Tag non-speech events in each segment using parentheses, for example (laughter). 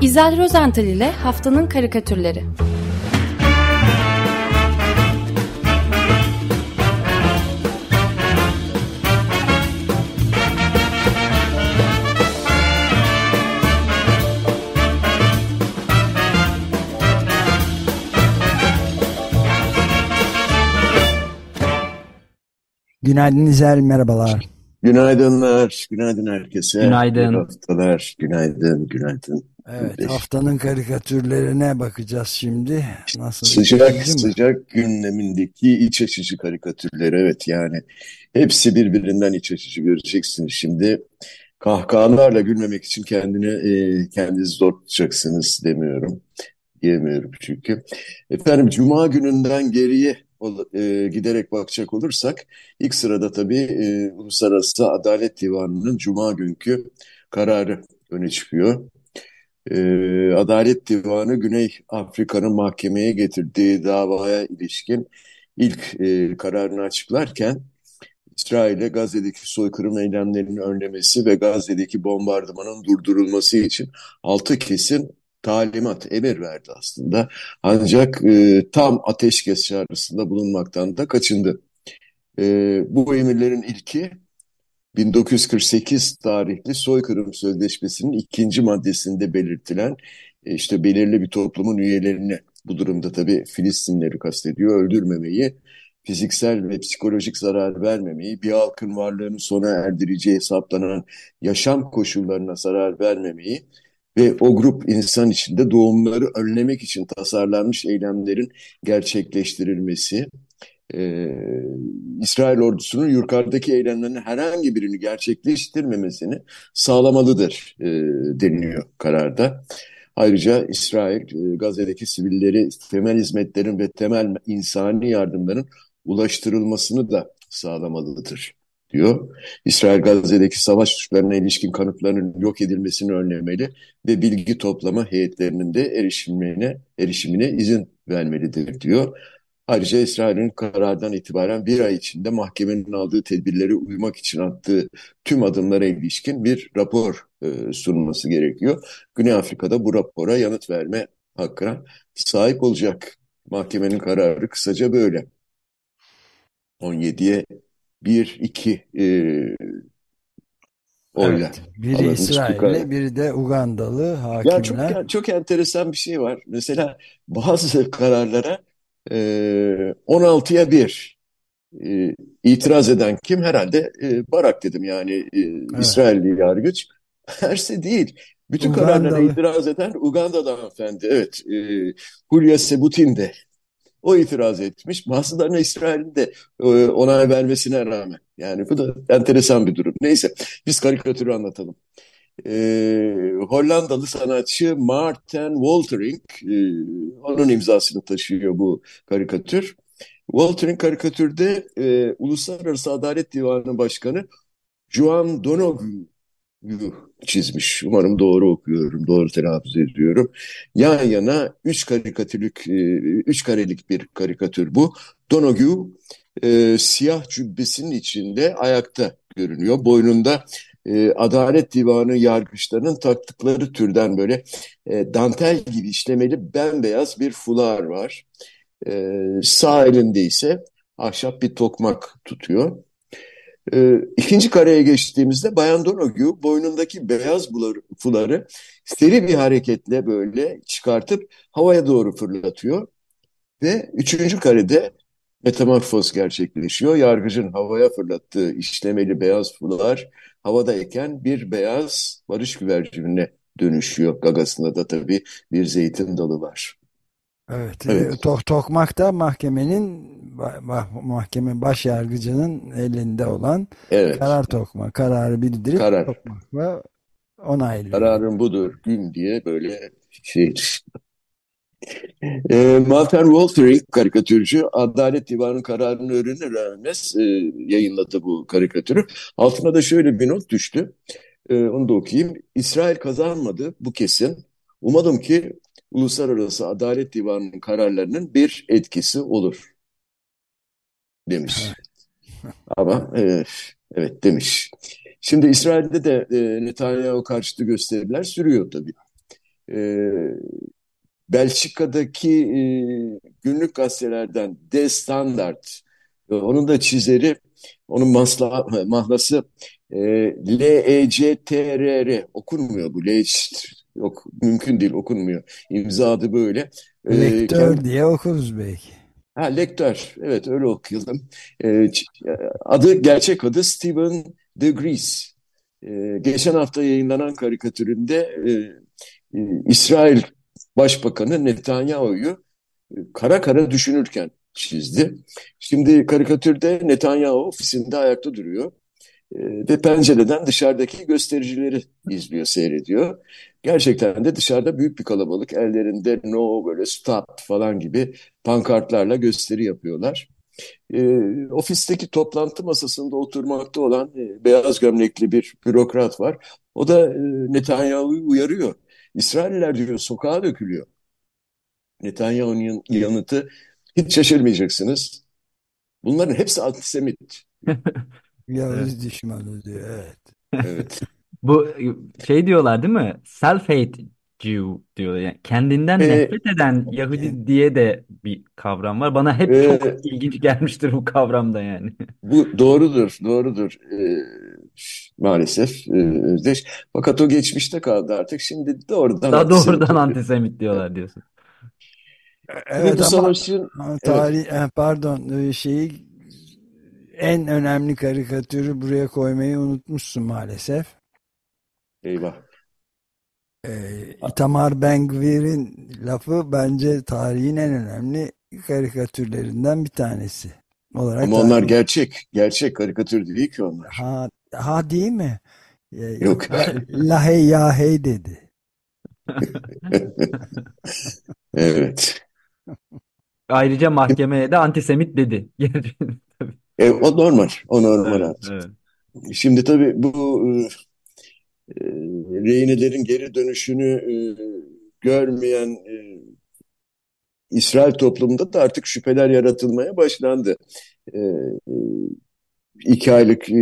İzel Rozental ile Haftanın Karikatürleri Günaydın İzel, merhabalar. Günaydınlar, günaydın herkese. Günaydın. İyi haftalar, günaydın, günaydın. Evet, haftanın karikatürlerine bakacağız şimdi. Nasıl? Sıcak sıcak gündemindeki iç açıcı karikatürleri evet yani hepsi birbirinden iç açıcı göreceksiniz şimdi. Kahkahalarla gülmemek için kendini e, kendinizi zor tutacaksınız demiyorum. Diyemiyorum çünkü. Efendim Cuma gününden geriye e, giderek bakacak olursak ilk sırada tabii e, Uluslararası Adalet Divanı'nın Cuma günkü kararı öne çıkıyor. Adalet Divanı Güney Afrika'nın mahkemeye getirdiği davaya ilişkin ilk kararını açıklarken İsrail'e Gazze'deki soykırım eylemlerinin önlemesi ve Gazze'deki bombardımanın durdurulması için altı kesin talimat, emir verdi aslında. Ancak tam ateşkes çağrısında bulunmaktan da kaçındı. Bu emirlerin ilki 1948 tarihli Soykırım Sözleşmesi'nin ikinci maddesinde belirtilen e, işte belirli bir toplumun üyelerini bu durumda tabii Filistinleri kastediyor öldürmemeyi, fiziksel ve psikolojik zarar vermemeyi, bir halkın varlığını sona erdireceği hesaplanan yaşam koşullarına zarar vermemeyi ve o grup insan içinde doğumları önlemek için tasarlanmış eylemlerin gerçekleştirilmesi, e, İsrail ordusunun yukarıdaki eylemlerin herhangi birini gerçekleştirmemesini sağlamalıdır e, deniliyor kararda. Ayrıca İsrail e, Gazze'deki sivilleri temel hizmetlerin ve temel insani yardımların ulaştırılmasını da sağlamalıdır diyor. İsrail Gazze'deki savaş suçlarına ilişkin kanıtların yok edilmesini önlemeli ve bilgi toplama heyetlerinin de erişimine, erişimine izin vermelidir diyor. Ayrıca İsrail'in karardan itibaren bir ay içinde mahkemenin aldığı tedbirleri uymak için attığı tüm adımlara ilişkin bir rapor e, sunulması gerekiyor. Güney Afrika'da bu rapora yanıt verme hakkına sahip olacak. Mahkemenin kararı kısaca böyle. 17'ye 1-2 e, oyla Evet, biri. İsrail'le, biri de Ugandalı Ya çok hakimler. çok enteresan bir şey var. Mesela bazı kararlara e, 16'ya 1 e, itiraz eden kim? Herhalde e, Barak dedim yani e, Evet, İsrailli yargıç. (laughs) Mersi değil. Bütün kararlara Ugandalı. itiraz eden Uganda'da hanımefendi. Evet. E, Hulya Sebutin de o itiraz etmiş. Bazılarına İsrail'in de e, onay vermesine rağmen. Yani bu da enteresan bir durum. Neyse biz karikatürü anlatalım. Ee, Hollandalı sanatçı Maarten Woltering e, onun imzasını taşıyor bu karikatür. Woltering karikatürde e, Uluslararası Adalet Divanı Başkanı Juan Donoghue çizmiş. Umarım doğru okuyorum, doğru telaffuz ediyorum. Yan yana üç karikatürlük, e, üç karelik bir karikatür bu. Donoghue e, siyah cübbesinin içinde ayakta görünüyor. Boynunda e, Adalet Divanı yargıçlarının taktıkları türden böyle e, dantel gibi işlemeli bembeyaz bir fular var. E, sağ elinde ise ahşap bir tokmak tutuyor. E, ikinci kareye geçtiğimizde Bayan Donoghue boynundaki beyaz fuları seri bir hareketle böyle çıkartıp havaya doğru fırlatıyor. Ve üçüncü karede metamorfoz gerçekleşiyor. Yargıcın havaya fırlattığı işlemeli beyaz fular havadayken bir beyaz barış güvercinine dönüşüyor. Gagasında da tabii bir zeytin dalı var. Evet, e, Evet, tok, tokmak da mahkemenin mahkeme baş yargıcının elinde olan evet. karar tokma. Kararı bildirip Karar. tokmakla onaylıyor. Kararın budur gün diye böyle şey. E, Malcolm Woltering karikatürcü Adalet Divanı'nın kararını öğrenir öğrenmez e, yayınladı bu karikatürü. Altına da şöyle bir not düştü. E, onu da okuyayım. İsrail kazanmadı bu kesin. Umadım ki Uluslararası Adalet Divanı'nın kararlarının bir etkisi olur demiş. Ama e, evet demiş. Şimdi İsrail'de de e, Netanyahu karşıtı gösteriler sürüyor tabii. e, Belçika'daki e, günlük gazetelerden De Standard, e, onun da çizeri, onun masla, mahlası e, L-E-C-T-R-R okunmuyor bu. L yok mümkün değil okunmuyor. İmza adı böyle. E, Lektör diye okuruz belki. Ha, lektör. Evet öyle okuyalım. E, adı, gerçek adı Stephen de Gries. E, geçen hafta yayınlanan karikatüründe e, e, İsrail Başbakanı Netanyahu'yu e, kara kara düşünürken çizdi. Şimdi karikatürde Netanyahu ofisinde ayakta duruyor e, ve pencereden dışarıdaki göstericileri izliyor, seyrediyor. Gerçekten de dışarıda büyük bir kalabalık. Ellerinde no böyle stop falan gibi pankartlarla gösteri yapıyorlar. E, ofisteki toplantı masasında oturmakta olan e, beyaz gömlekli bir bürokrat var. O da e, Netanyahu'yu uyarıyor. İsrailler diyor sokağa dökülüyor. Netanyahu'nun yanıtı hiç şaşırmayacaksınız. Bunların hepsi antisemit. (laughs) Yavuz evet. düşmanı diyor evet. Evet. (laughs) Bu şey diyorlar değil mi? Self-hate Jew diyor. Yani kendinden ee, nefret eden Yahudi diye de bir kavram var. Bana hep e, çok ilginç gelmiştir bu kavramda yani. Bu doğrudur, doğrudur. Ee, maalesef e, Özdeş. Fakat o geçmişte kaldı artık. Şimdi doğrudan Daha doğrudan antisemit diyorlar diyorsun. Evet bu ama savaşın tarih evet. pardon e, şeyi en önemli karikatürü buraya koymayı unutmuşsun maalesef. Eyvah. Ee, Itamar Ben-Gvir'in lafı bence tarihin en önemli karikatürlerinden bir tanesi. Olarak Ama onlar gerçek. Gerçek karikatür değil ki onlar. Ha, ha değil mi? Ee, Yok. Lahey yahey dedi. (laughs) evet. Ayrıca mahkemeye de antisemit dedi. (laughs) e, o normal. O normal evet, Evet. Şimdi tabii bu e, rehinelerin geri dönüşünü e, görmeyen e, İsrail toplumunda da artık şüpheler yaratılmaya başlandı. E, e, iki aylık e,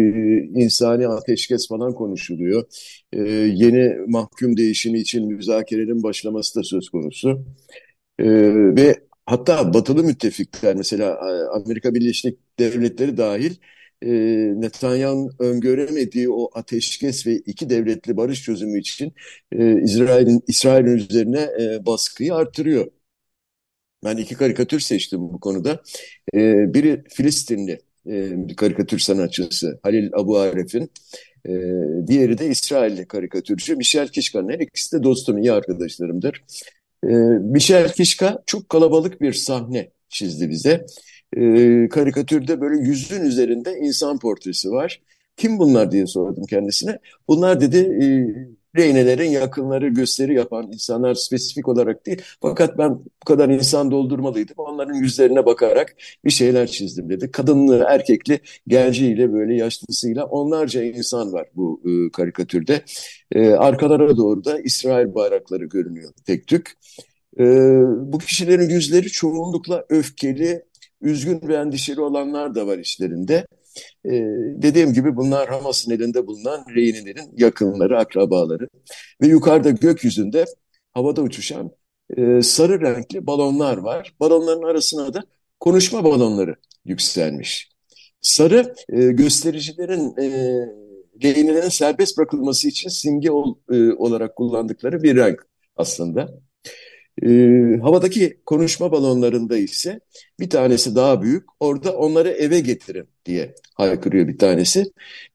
insani ateşkes falan konuşuluyor. E, yeni mahkum değişimi için müzakerelerin başlaması da söz konusu. E, ve hatta batılı müttefikler mesela e, Amerika Birleşik Devletleri dahil e, Netanyahu'nun öngöremediği o ateşkes ve iki devletli barış çözümü için e, İsrail'in İsrail'in üzerine e, baskıyı artırıyor. Ben iki karikatür seçtim bu konuda. E, biri Filistinli e, karikatür sanatçısı Halil Abu Aref'in. E, diğeri de İsrailli karikatürcü Michel Kishka'nın. Her ikisi de dostum, iyi arkadaşlarımdır. E, Michel Kishka çok kalabalık bir sahne çizdi bize e, karikatürde böyle yüzün üzerinde insan portresi var. Kim bunlar diye sordum kendisine. Bunlar dedi e, reynelerin yakınları gösteri yapan insanlar spesifik olarak değil. Fakat ben bu kadar insan doldurmalıydım. Onların yüzlerine bakarak bir şeyler çizdim dedi. Kadınlı, erkekli, genciyle böyle yaşlısıyla onlarca insan var bu e, karikatürde. E, arkalara doğru da İsrail bayrakları görünüyor tek tük. E, bu kişilerin yüzleri çoğunlukla öfkeli, üzgün ve endişeli olanlar da var işlerinde. Ee, dediğim gibi bunlar Hamas'ın elinde bulunan rehinelerin yakınları, akrabaları. Ve yukarıda gökyüzünde havada uçuşan e, sarı renkli balonlar var. Balonların arasına da konuşma balonları yükselmiş. Sarı e, göstericilerin e, rehinelerin serbest bırakılması için simge ol, e, olarak kullandıkları bir renk aslında. E, havadaki konuşma balonlarında ise bir tanesi daha büyük. Orada onları eve getirin diye haykırıyor bir tanesi.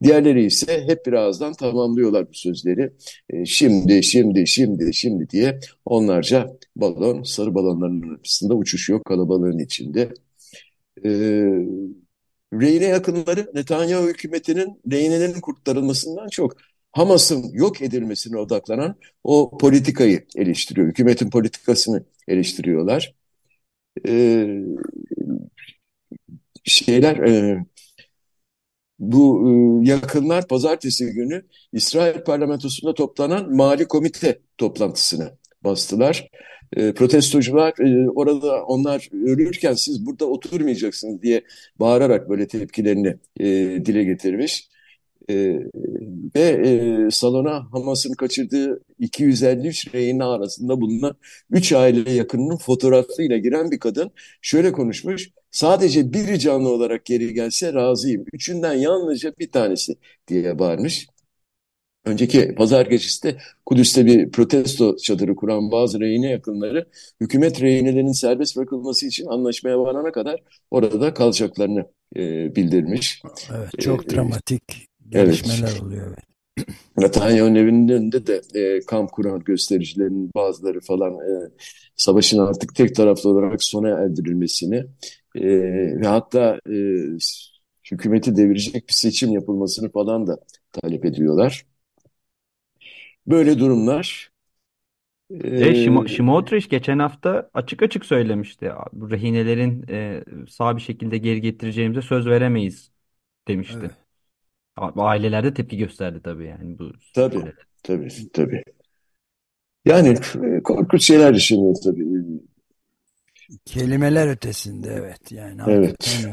Diğerleri ise hep birazdan tamamlıyorlar bu sözleri. E, şimdi, şimdi, şimdi, şimdi diye onlarca balon sarı balonların arasında uçuşuyor kalabalığın içinde. E, Reyne yakınları Netanyahu hükümetinin rehinelerin kurtarılmasından çok Hamas'ın yok edilmesine odaklanan o politikayı eleştiriyor. Hükümetin politikasını eleştiriyorlar. Ee, şeyler e, bu e, yakınlar pazartesi günü İsrail parlamentosunda toplanan mali komite toplantısını bastılar. E, protestocular e, orada onlar ölürken siz burada oturmayacaksınız diye bağırarak böyle tepkilerini e, dile getirmiş. E, ve e, salona Hamas'ın kaçırdığı 253 rehin arasında bulunan 3 aile yakınının fotoğrafıyla giren bir kadın şöyle konuşmuş. Sadece biri canlı olarak geri gelse razıyım. Üçünden yalnızca bir tanesi diye bağırmış. Önceki pazar gecesi de Kudüs'te bir protesto çadırı kuran bazı rehine yakınları hükümet rehinelerinin serbest bırakılması için anlaşmaya varana kadar orada kalacaklarını e, bildirmiş. Evet, çok e, dramatik gelişmeler evet. oluyor. Evet. Netanyahu'nun evinin önünde de e, kamp kuran göstericilerin bazıları falan e, savaşın artık tek taraflı olarak sona erdirilmesini e, ve hatta e, hükümeti devirecek bir seçim yapılmasını falan da talep ediyorlar. Böyle durumlar. E, Şimo, geçen hafta açık açık söylemişti. Bu rehinelerin e, sağ bir şekilde geri getireceğimize söz veremeyiz demişti. Evet. Aileler de tepki gösterdi tabii yani bu Tabii, tabii, tabii. Yani e, korkunç şeyler yaşanıyor tabii. Kelimeler ötesinde evet yani. Evet.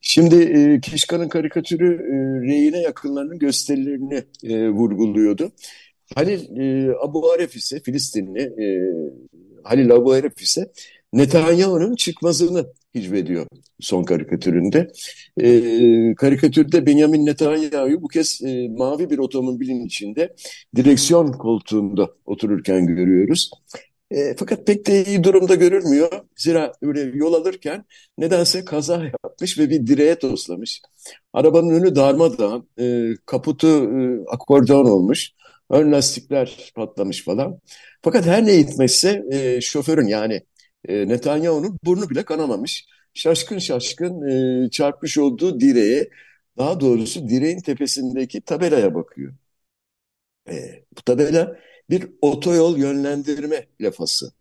Şimdi e, Kişkan'ın karikatürü e, rehine yakınlarının gösterilerini e, vurguluyordu. Halil e, Abu Aref ise Filistinli e, Halil Abu Aref ise Netanyahu'nun çıkmazını hicvediyor son karikatüründe. E, karikatürde Benjamin Netanyahu'yu bu kez e, mavi bir otomobilin içinde direksiyon koltuğunda otururken görüyoruz. E, fakat pek de iyi durumda görülmüyor. Zira öyle yol alırken nedense kaza yapmış ve bir direğe toslamış. Arabanın önü darmadağın, e, kaputu e, akordeon olmuş. Ön lastikler patlamış falan. Fakat her ne gitmezse e, şoförün yani e, Netanyahu'nun burnu bile kanamamış. Şaşkın şaşkın e, çarpmış olduğu direğe, daha doğrusu direğin tepesindeki tabelaya bakıyor. E, bu tabela bir otoyol yönlendirme lafası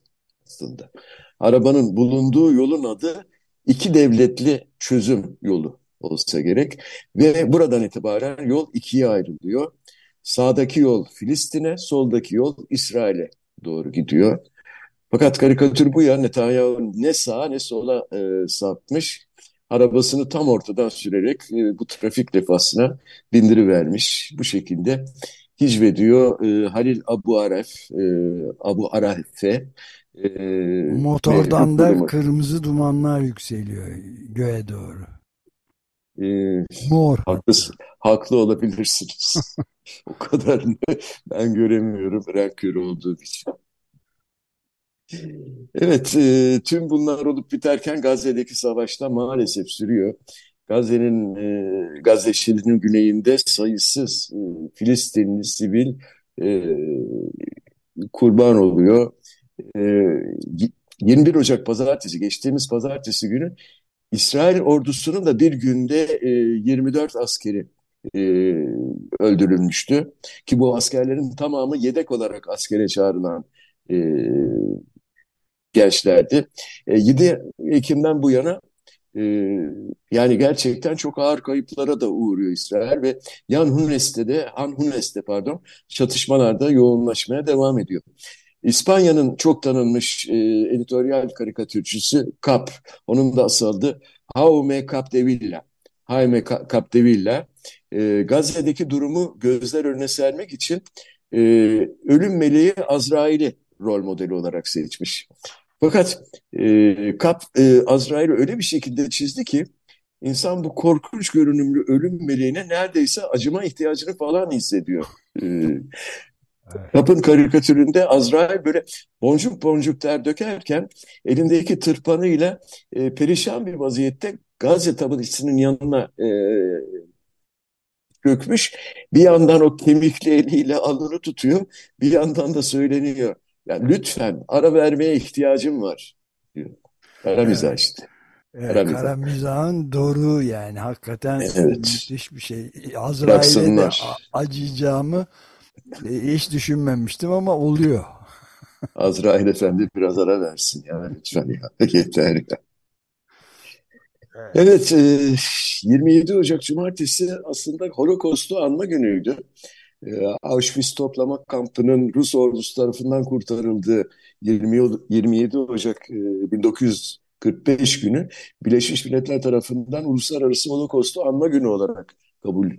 aslında. Arabanın bulunduğu yolun adı iki devletli çözüm yolu olsa gerek ve buradan itibaren yol ikiye ayrılıyor. Sağdaki yol Filistin'e, soldaki yol İsrail'e doğru gidiyor. Fakat karikatür bu ya Netanyahu ne sağa ne sola e, sapmış. Arabasını tam ortadan sürerek e, bu trafik lefasına bindirivermiş. Bu şekilde hicvediyor e, Halil Abu Aref, e, Abu Aref'e. E, Motordan da duman. kırmızı dumanlar yükseliyor göğe doğru. E, Mor. Haklısın, haklı olabilirsiniz. (laughs) o kadar ben göremiyorum renk körü olduğu için. Evet, e, tüm bunlar olup biterken Gazze'deki savaşta maalesef sürüyor. Gazze'nin e, Gazze şeridinin güneyinde sayısız e, Filistinli sivil e, kurban oluyor. E, 21 Ocak pazartesi, geçtiğimiz pazartesi günü İsrail ordusunun da bir günde e, 24 askeri e, öldürülmüştü. Ki bu askerlerin tamamı yedek olarak askere çağrılan e, gençlerdi. E, 7 Ekim'den bu yana e, yani gerçekten çok ağır kayıplara da uğruyor İsrail ve Yan Hunes'te de Han Hunes'te pardon çatışmalarda yoğunlaşmaya devam ediyor. İspanya'nın çok tanınmış e, editoryal karikatürcüsü Cap, onun da asıl adı Jaume Capdevilla. Jaime Capdevilla, e, Gazze'deki durumu gözler önüne sermek için e, ölüm meleği Azrail'i rol modeli olarak seçmiş. Fakat e, Kap e, Azrail'i öyle bir şekilde çizdi ki insan bu korkunç görünümlü ölüm meleğine neredeyse acıma ihtiyacını falan hissediyor. E, Kap'ın karikatüründe Azrail böyle boncuk boncuk ter dökerken elindeki tırpanıyla e, perişan bir vaziyette Gazze tabanısının yanına e, dökmüş. Bir yandan o kemikli eliyle alnını tutuyor, bir yandan da söyleniyor. Yani lütfen ara vermeye ihtiyacım var diyor. Kara mizah işte. Evet, kara, kara mizahın doğru yani hakikaten evet. müthiş bir şey. Azrail'e de acıyacağımı e, hiç düşünmemiştim ama oluyor. (laughs) Azrail Efendi biraz ara versin ya lütfen ya yeter ya. Evet, 27 Ocak Cumartesi aslında Holocaust'u anma günüydü. Auschwitz toplama kampının Rus ordusu tarafından kurtarıldığı 20, 27 Ocak 1945 günü Birleşmiş Milletler tarafından Uluslararası Holocaust'u anma günü olarak kabul e,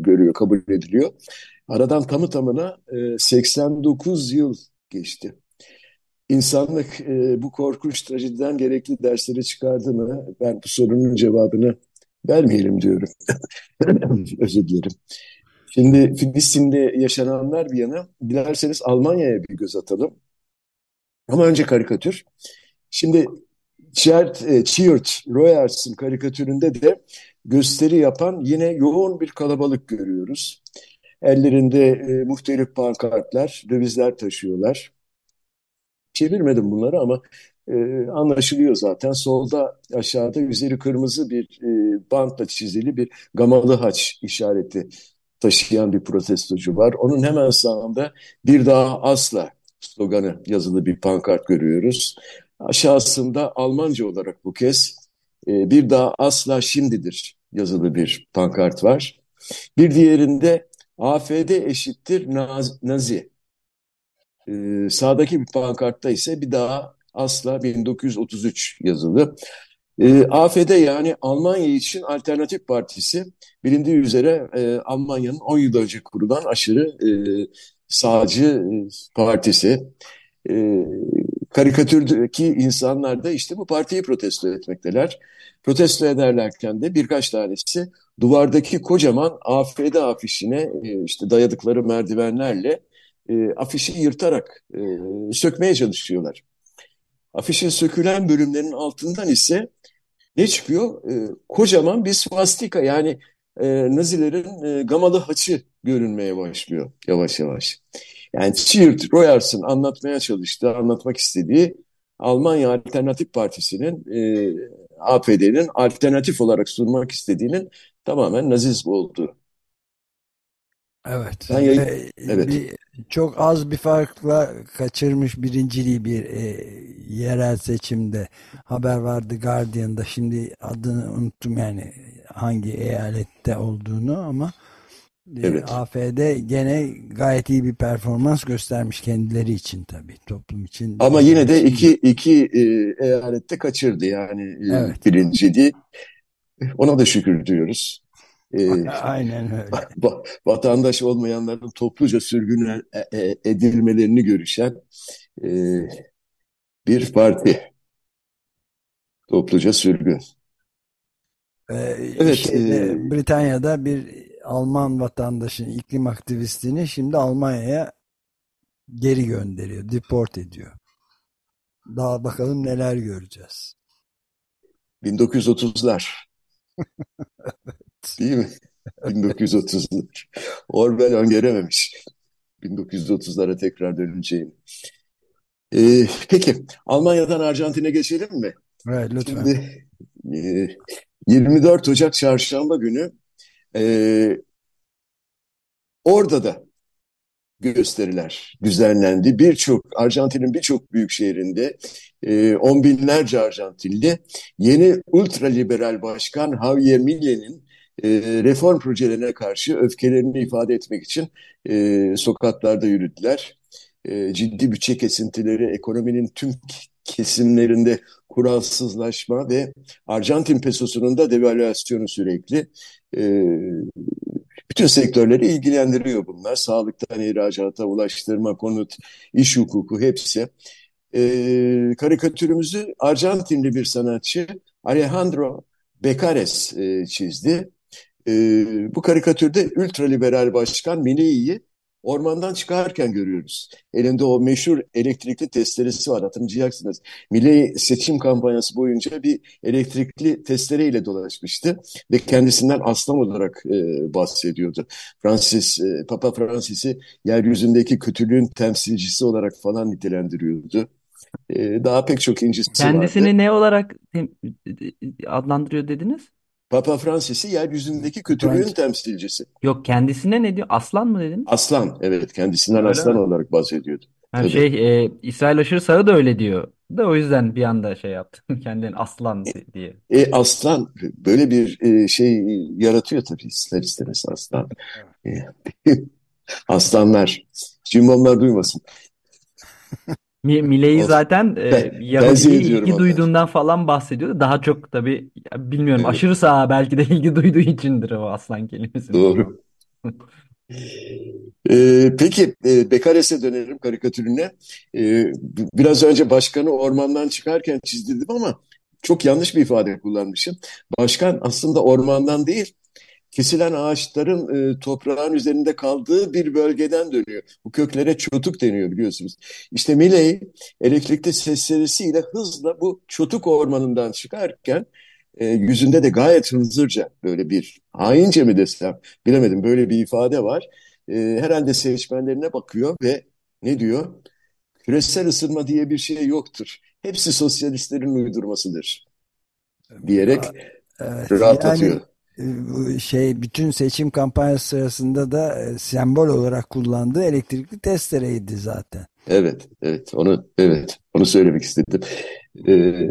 görüyor, kabul ediliyor. Aradan tamı tamına e, 89 yıl geçti. İnsanlık e, bu korkunç trajediden gerekli dersleri çıkardı mı? Ben bu sorunun cevabını vermeyelim diyorum. (laughs) Özür dilerim. Şimdi Filistin'de yaşananlar bir yana, dilerseniz Almanya'ya bir göz atalım. Ama önce karikatür. Şimdi Chert, e, Cheert Royers'ın karikatüründe de gösteri yapan yine yoğun bir kalabalık görüyoruz. Ellerinde e, muhtelif pankartlar, dövizler taşıyorlar. Çevirmedim bunları ama e, anlaşılıyor zaten. Solda aşağıda üzeri kırmızı bir e, bantla çizili bir gamalı haç işareti taşıyan bir protestocu var. Onun hemen sağında bir daha asla sloganı yazılı bir pankart görüyoruz. Aşağısında Almanca olarak bu kez e, bir daha asla şimdidir yazılı bir pankart var. Bir diğerinde AFD eşittir Nazi. Ee, sağdaki bir pankartta ise bir daha asla 1933 yazılı. Ee, AFD yani Almanya için Alternatif Partisi bilindiği üzere e, Almanya'nın 10 yıl önce kurulan aşırı e, sağcı e, partisi. E, karikatürdeki insanlar da işte bu partiyi protesto etmekteler. Protesto ederlerken de birkaç tanesi duvardaki kocaman AFD afişine e, işte dayadıkları merdivenlerle e, afişi yırtarak e, sökmeye çalışıyorlar. Afişin sökülen bölümlerin altından ise ne çıkıyor? E, kocaman bir swastika yani e, Nazilerin e, gamalı haçı görünmeye başlıyor yavaş yavaş. Yani Cheert Royers'ın anlatmaya çalıştığı, anlatmak istediği Almanya Alternatif Partisi'nin e, APD'nin alternatif olarak sunmak istediğinin tamamen nazizm olduğu. Evet. Ben yayın... evet. Bir, çok az bir farkla kaçırmış birinciliği bir e, yerel seçimde haber vardı Guardian'da. Şimdi adını unuttum yani hangi eyalette olduğunu ama e, evet. AFD gene gayet iyi bir performans göstermiş kendileri için tabii toplum için. Ama yine de iki, iki e, eyalette kaçırdı yani e, evet. birinciliği. Ona da şükür diyoruz. Aynen öyle. vatandaş olmayanların topluca sürgün edilmelerini görüşen e, bir parti. Topluca sürgün. Ee, evet. Şeyde, e, Britanya'da bir Alman vatandaşın iklim aktivistini şimdi Almanya'ya geri gönderiyor, deport ediyor. Daha bakalım neler göreceğiz. 1930'lar. Değil mi? 1930'lar. Orwell öngörememiş. 1930'lara tekrar döneceğim. Ee, peki, Almanya'dan Arjantin'e geçelim mi? Evet, lütfen. Şimdi, e, 24 Ocak çarşamba günü e, orada da gösteriler düzenlendi. Birçok Arjantin'in birçok büyük şehrinde e, on binlerce Arjantinli yeni ultraliberal başkan Javier Millei'nin e, reform projelerine karşı öfkelerini ifade etmek için e, sokaklarda yürüdüler. E, ciddi bütçe kesintileri, ekonominin tüm kesimlerinde kuralsızlaşma ve Arjantin pesosunun da devalüasyonu sürekli. E, bütün sektörleri ilgilendiriyor bunlar. Sağlıktan ihracata, ulaştırma, konut, iş hukuku hepsi. E, karikatürümüzü Arjantinli bir sanatçı Alejandro Becares e, çizdi. E, bu karikatürde ultraliberal başkan Milei'yi ormandan çıkarken görüyoruz. Elinde o meşhur elektrikli testeresi var hatırlayacaksınız. Milei seçim kampanyası boyunca bir elektrikli testereyle dolaşmıştı ve kendisinden aslan olarak e, bahsediyordu. Francis, e, Papa Francis'i yeryüzündeki kötülüğün temsilcisi olarak falan nitelendiriyordu. E, daha pek çok incisi Kendisini vardı. ne olarak adlandırıyor dediniz? Papa Francis'i yeryüzündeki kötülüğün Francis. temsilcisi. Yok kendisine ne diyor? Aslan mı dedin? Aslan evet kendisinden Öyle aslan mi? olarak bahsediyordu. Ha, şey e, İsrail aşırı sağı da öyle diyor. Da o yüzden bir anda şey yaptım. (laughs) Kendini aslan diye. E, aslan böyle bir e, şey yaratıyor tabii ister istemez aslan. E, (laughs) aslanlar. Cimbomlar duymasın. (laughs) Milei zaten e, Yahudi'ye ilgi duyduğundan falan bahsediyordu. Daha çok tabii bilmiyorum evet. aşırı sağa belki de (laughs) ilgi duyduğu içindir o aslan kelimesi. Doğru. (laughs) ee, peki e, Bekares'e dönelim karikatürüne. Ee, biraz önce başkanı ormandan çıkarken çizdirdim ama çok yanlış bir ifade kullanmışım. Başkan aslında ormandan değil kesilen ağaçların e, toprağın üzerinde kaldığı bir bölgeden dönüyor. Bu köklere çotuk deniyor biliyorsunuz. İşte Milley elektrikli seslerisiyle hızla bu çotuk ormanından çıkarken e, yüzünde de gayet hınzırca böyle bir haince mi desem bilemedim böyle bir ifade var. E, herhalde seçmenlerine bakıyor ve ne diyor? Küresel ısınma diye bir şey yoktur. Hepsi sosyalistlerin uydurmasıdır diyerek evet, rahatlatıyor. Yani şey bütün seçim kampanyası sırasında da e, sembol olarak kullandığı elektrikli testereydi zaten. Evet, evet. Onu evet, onu söylemek istedim. Ee,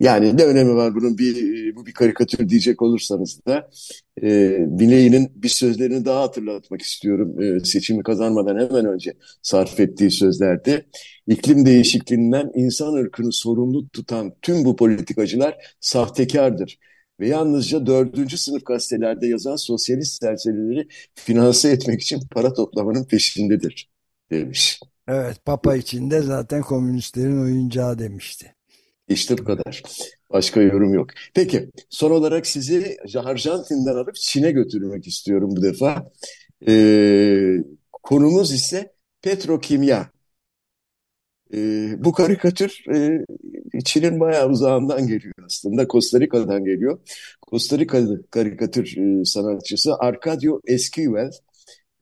yani ne önemi var bunun bir bu bir karikatür diyecek olursanız da e, Bileğinin bir sözlerini daha hatırlatmak istiyorum. E, seçimi kazanmadan hemen önce sarf ettiği sözlerde iklim değişikliğinden insan ırkını sorumlu tutan tüm bu politikacılar sahtekardır ve yalnızca dördüncü sınıf gazetelerde yazan sosyalist serserileri finanse etmek için para toplamanın peşindedir demiş. Evet Papa için de zaten komünistlerin oyuncağı demişti. İşte bu kadar. Başka yorum yok. Peki son olarak sizi Arjantin'den alıp Çin'e götürmek istiyorum bu defa. Ee, konumuz ise petrokimya. Ee, bu karikatür e, Çin'in bayağı uzağından geliyor aslında. Costa Rica'dan geliyor. Costa Rica karikatür e, sanatçısı Arcadio Esquivel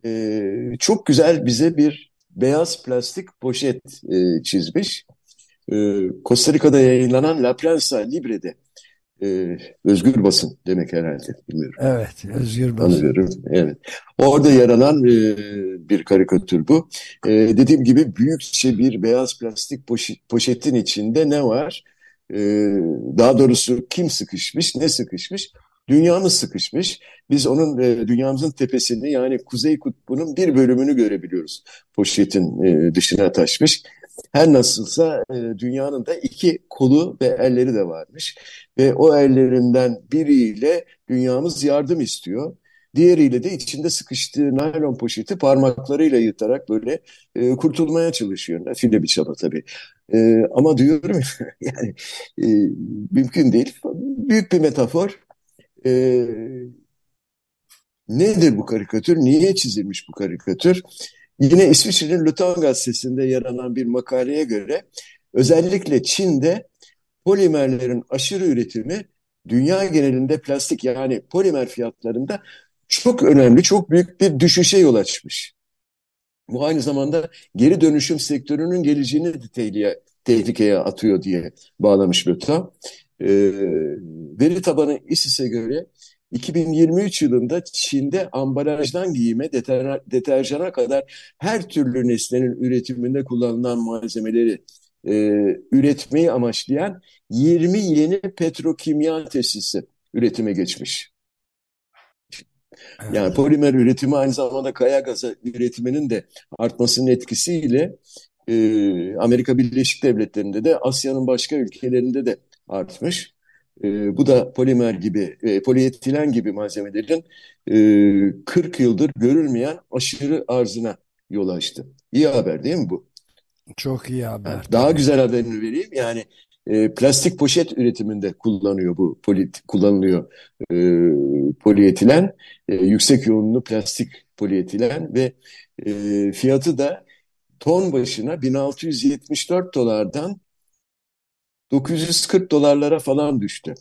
e, çok güzel bize bir beyaz plastik poşet e, çizmiş. E, Costa Rica'da yayınlanan La Prensa Libre'de e, özgür basın demek herhalde bilmiyorum. Evet özgür basın. Anlıyorum. Evet. Orada yer alan e, bir karikatür bu. E, dediğim gibi büyükçe bir beyaz plastik poşet, poşetin içinde ne var? E, daha doğrusu kim sıkışmış, ne sıkışmış? Dünyamız sıkışmış. Biz onun e, dünyamızın tepesini yani Kuzey Kutbu'nun bir bölümünü görebiliyoruz. Poşetin e, dışına taşmış. Her nasılsa e, dünyanın da iki kolu ve elleri de varmış. Ve o ellerinden biriyle dünyamız yardım istiyor. Diğeriyle de içinde sıkıştığı naylon poşeti parmaklarıyla yırtarak böyle e, kurtulmaya çalışıyor. File bir çaba tabii. E, ama diyorum (laughs) yani e, mümkün değil. Büyük bir metafor. E, nedir bu karikatür? Niye çizilmiş bu karikatür? Yine İsviçre'nin Luton gazetesinde yer alan bir makaleye göre özellikle Çin'de polimerlerin aşırı üretimi dünya genelinde plastik yani polimer fiyatlarında çok önemli, çok büyük bir düşüşe yol açmış. Bu aynı zamanda geri dönüşüm sektörünün geleceğini de tehlikeye, tehlikeye atıyor diye bağlamış Luton. Ee, veri tabanı ISİS'e göre 2023 yılında Çin'de ambalajdan giyime, deter, deterjana kadar her türlü nesnenin üretiminde kullanılan malzemeleri e, üretmeyi amaçlayan 20 yeni petrokimya tesisi üretime geçmiş. Yani polimer üretimi aynı zamanda kaya gazı üretiminin de artmasının etkisiyle e, Amerika Birleşik Devletleri'nde de Asya'nın başka ülkelerinde de artmış. E, bu da polimer gibi, e, polietilen gibi malzemelerin e, 40 yıldır görülmeyen aşırı arzına yol açtı. İyi haber değil mi bu? Çok iyi haber. Yani daha güzel haberini vereyim. Yani e, plastik poşet üretiminde kullanıyor bu poli, kullanılıyor e, polietilen, e, yüksek yoğunluğu plastik polietilen ve e, fiyatı da ton başına 1674 dolardan 940 dolarlara falan düştü.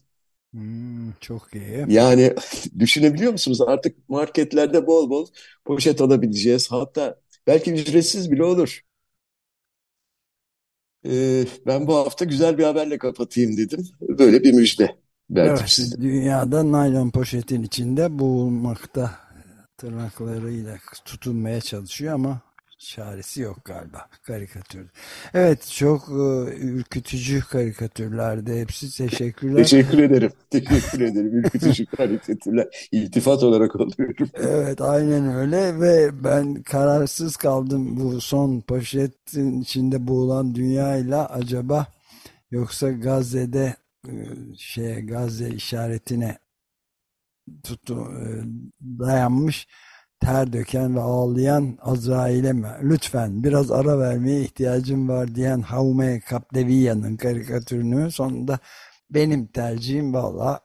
Hmm, çok iyi. Yani (laughs) düşünebiliyor musunuz? Artık marketlerde bol bol poşet alabileceğiz. Hatta belki ücretsiz bile olur. Ee, ben bu hafta güzel bir haberle kapatayım dedim. Böyle bir müjde verdim evet, size. Dünyada naylon poşetin içinde boğulmakta tırnaklarıyla tutunmaya çalışıyor ama çaresi yok galiba karikatür. Evet çok e, ürkütücü karikatürlerde hepsi teşekkürler. Teşekkür ederim. (laughs) Teşekkür ederim. Ürkütücü (laughs) karikatürler. İltifat olarak alıyorum. Evet aynen öyle ve ben kararsız kaldım bu son poşetin içinde boğulan dünyayla acaba yoksa Gazze'de şey Gazze işaretine tutu e, dayanmış ter döken ve ağlayan Azrail'e mi? Lütfen biraz ara vermeye ihtiyacım var diyen Haume Kapdeviya'nın karikatürünü sonunda benim tercihim valla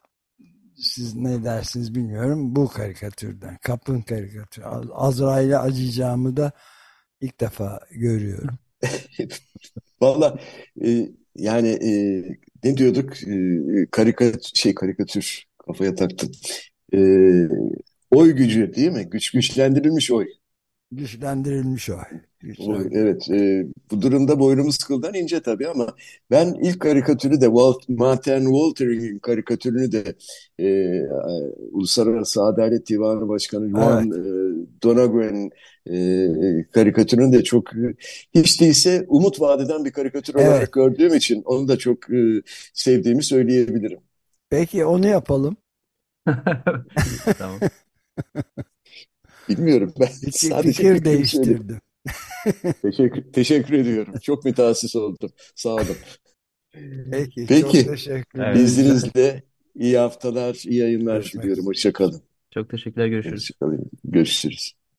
siz ne dersiniz bilmiyorum bu karikatürden. Kapın karikatürü. Azrail'e acıyacağımı da ilk defa görüyorum. (laughs) Valla e, yani e, ne diyorduk? E, karikatür, şey karikatür kafaya taktım. E, Oy gücü değil mi? Güç güçlendirilmiş oy. Güçlendirilmiş oy. Oy, evet. E, bu durumda boynumuz kıldan ince tabii ama ben ilk karikatürü de Walt, Martin Waltering'in karikatürünü de e, Uluslararası Adalet Divanı Başkanı Juan evet. e, Donaguen'in e, karikatürünü de çok hiç değilse umut vadeden bir karikatür olarak evet. gördüğüm için onu da çok e, sevdiğimi söyleyebilirim. Peki onu yapalım. (laughs) Tamam. (laughs) Bilmiyorum ben fikir, sadece fikir değiştirdim. (laughs) teşekkür, teşekkür ediyorum. Çok mütehassıs oldum. Sağ olun. Peki, Peki çok teşekkür izninizle iyi haftalar, iyi yayınlar diliyorum. Hoşçakalın. Çok teşekkürler. Görüşürüz. Hoşçakalın. Görüşürüz.